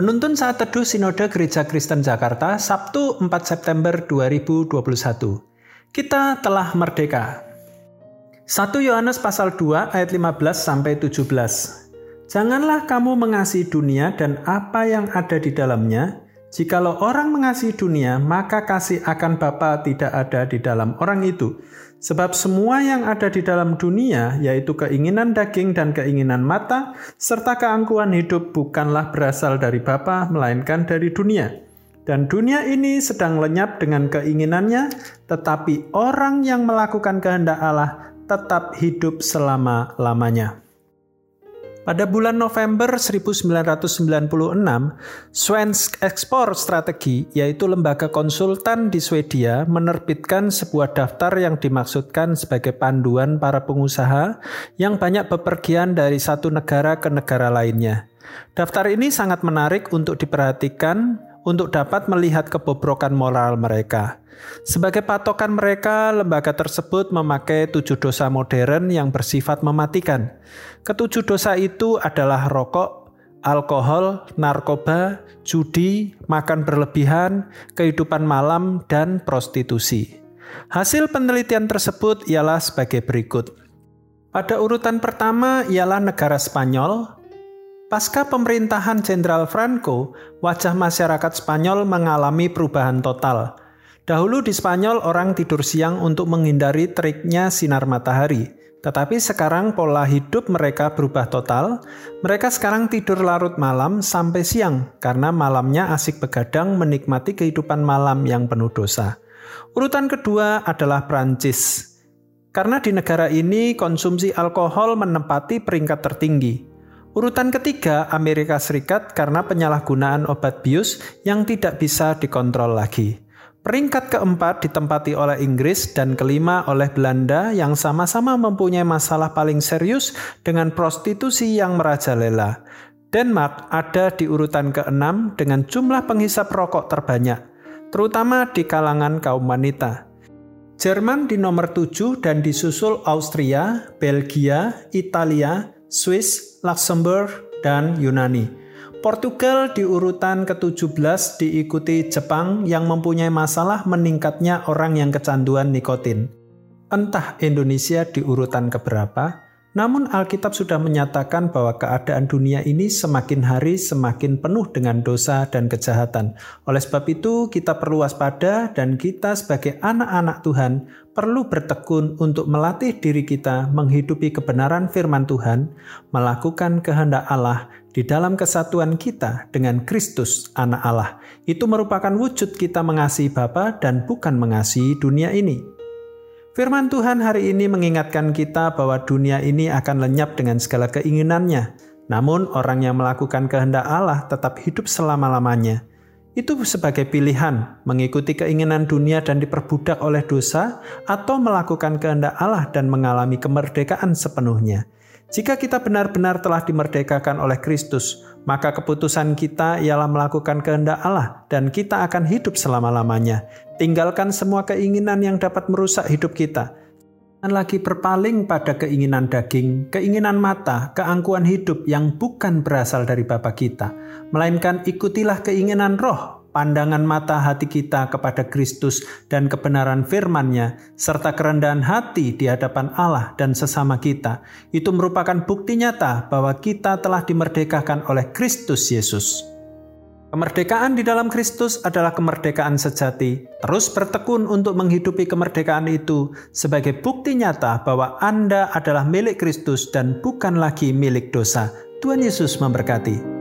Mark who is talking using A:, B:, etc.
A: Penuntun saat teduh Sinode Gereja Kristen Jakarta, Sabtu 4 September 2021. Kita telah merdeka. 1 Yohanes pasal 2 ayat 15 sampai 17. Janganlah kamu mengasihi dunia dan apa yang ada di dalamnya. Jikalau orang mengasihi dunia, maka kasih akan Bapa tidak ada di dalam orang itu. Sebab semua yang ada di dalam dunia, yaitu keinginan daging dan keinginan mata, serta keangkuhan hidup bukanlah berasal dari Bapa, melainkan dari dunia. Dan dunia ini sedang lenyap dengan keinginannya, tetapi orang yang melakukan kehendak Allah tetap hidup selama-lamanya. Pada bulan November 1996, Svensk Export Strategi, yaitu lembaga konsultan di Swedia, menerbitkan sebuah daftar yang dimaksudkan sebagai panduan para pengusaha yang banyak bepergian dari satu negara ke negara lainnya. Daftar ini sangat menarik untuk diperhatikan untuk dapat melihat kebobrokan moral mereka. Sebagai patokan mereka, lembaga tersebut memakai tujuh dosa modern yang bersifat mematikan. Ketujuh dosa itu adalah rokok, alkohol, narkoba, judi, makan berlebihan, kehidupan malam, dan prostitusi. Hasil penelitian tersebut ialah sebagai berikut. Pada urutan pertama ialah negara Spanyol. Pasca pemerintahan Jenderal Franco, wajah masyarakat Spanyol mengalami perubahan total. Dahulu di Spanyol orang tidur siang untuk menghindari teriknya sinar matahari. Tetapi sekarang pola hidup mereka berubah total. Mereka sekarang tidur larut malam sampai siang karena malamnya asik begadang menikmati kehidupan malam yang penuh dosa. Urutan kedua adalah Prancis. Karena di negara ini konsumsi alkohol menempati peringkat tertinggi. Urutan ketiga Amerika Serikat karena penyalahgunaan obat bius yang tidak bisa dikontrol lagi. Peringkat keempat ditempati oleh Inggris dan kelima oleh Belanda yang sama-sama mempunyai masalah paling serius dengan prostitusi yang merajalela. Denmark ada di urutan keenam dengan jumlah penghisap rokok terbanyak, terutama di kalangan kaum wanita. Jerman di nomor 7 dan disusul Austria, Belgia, Italia, Swiss, Luxembourg, dan Yunani. Portugal di urutan ke-17 diikuti Jepang yang mempunyai masalah meningkatnya orang yang kecanduan nikotin. Entah Indonesia di urutan keberapa, namun Alkitab sudah menyatakan bahwa keadaan dunia ini semakin hari semakin penuh dengan dosa dan kejahatan. Oleh sebab itu, kita perlu waspada dan kita sebagai anak-anak Tuhan perlu bertekun untuk melatih diri kita menghidupi kebenaran firman Tuhan, melakukan kehendak Allah di dalam kesatuan kita dengan Kristus anak Allah. Itu merupakan wujud kita mengasihi Bapa dan bukan mengasihi dunia ini. Firman Tuhan hari ini mengingatkan kita bahwa dunia ini akan lenyap dengan segala keinginannya. Namun orang yang melakukan kehendak Allah tetap hidup selama-lamanya. Itu sebagai pilihan mengikuti keinginan dunia dan diperbudak oleh dosa atau melakukan kehendak Allah dan mengalami kemerdekaan sepenuhnya. Jika kita benar-benar telah dimerdekakan oleh Kristus, maka keputusan kita ialah melakukan kehendak Allah dan kita akan hidup selama-lamanya. Tinggalkan semua keinginan yang dapat merusak hidup kita. Jangan lagi berpaling pada keinginan daging, keinginan mata, keangkuhan hidup yang bukan berasal dari Bapa kita, melainkan ikutilah keinginan roh pandangan mata hati kita kepada Kristus dan kebenaran firman-Nya, serta kerendahan hati di hadapan Allah dan sesama kita, itu merupakan bukti nyata bahwa kita telah dimerdekakan oleh Kristus Yesus. Kemerdekaan di dalam Kristus adalah kemerdekaan sejati. Terus bertekun untuk menghidupi kemerdekaan itu sebagai bukti nyata bahwa Anda adalah milik Kristus dan bukan lagi milik dosa. Tuhan Yesus memberkati.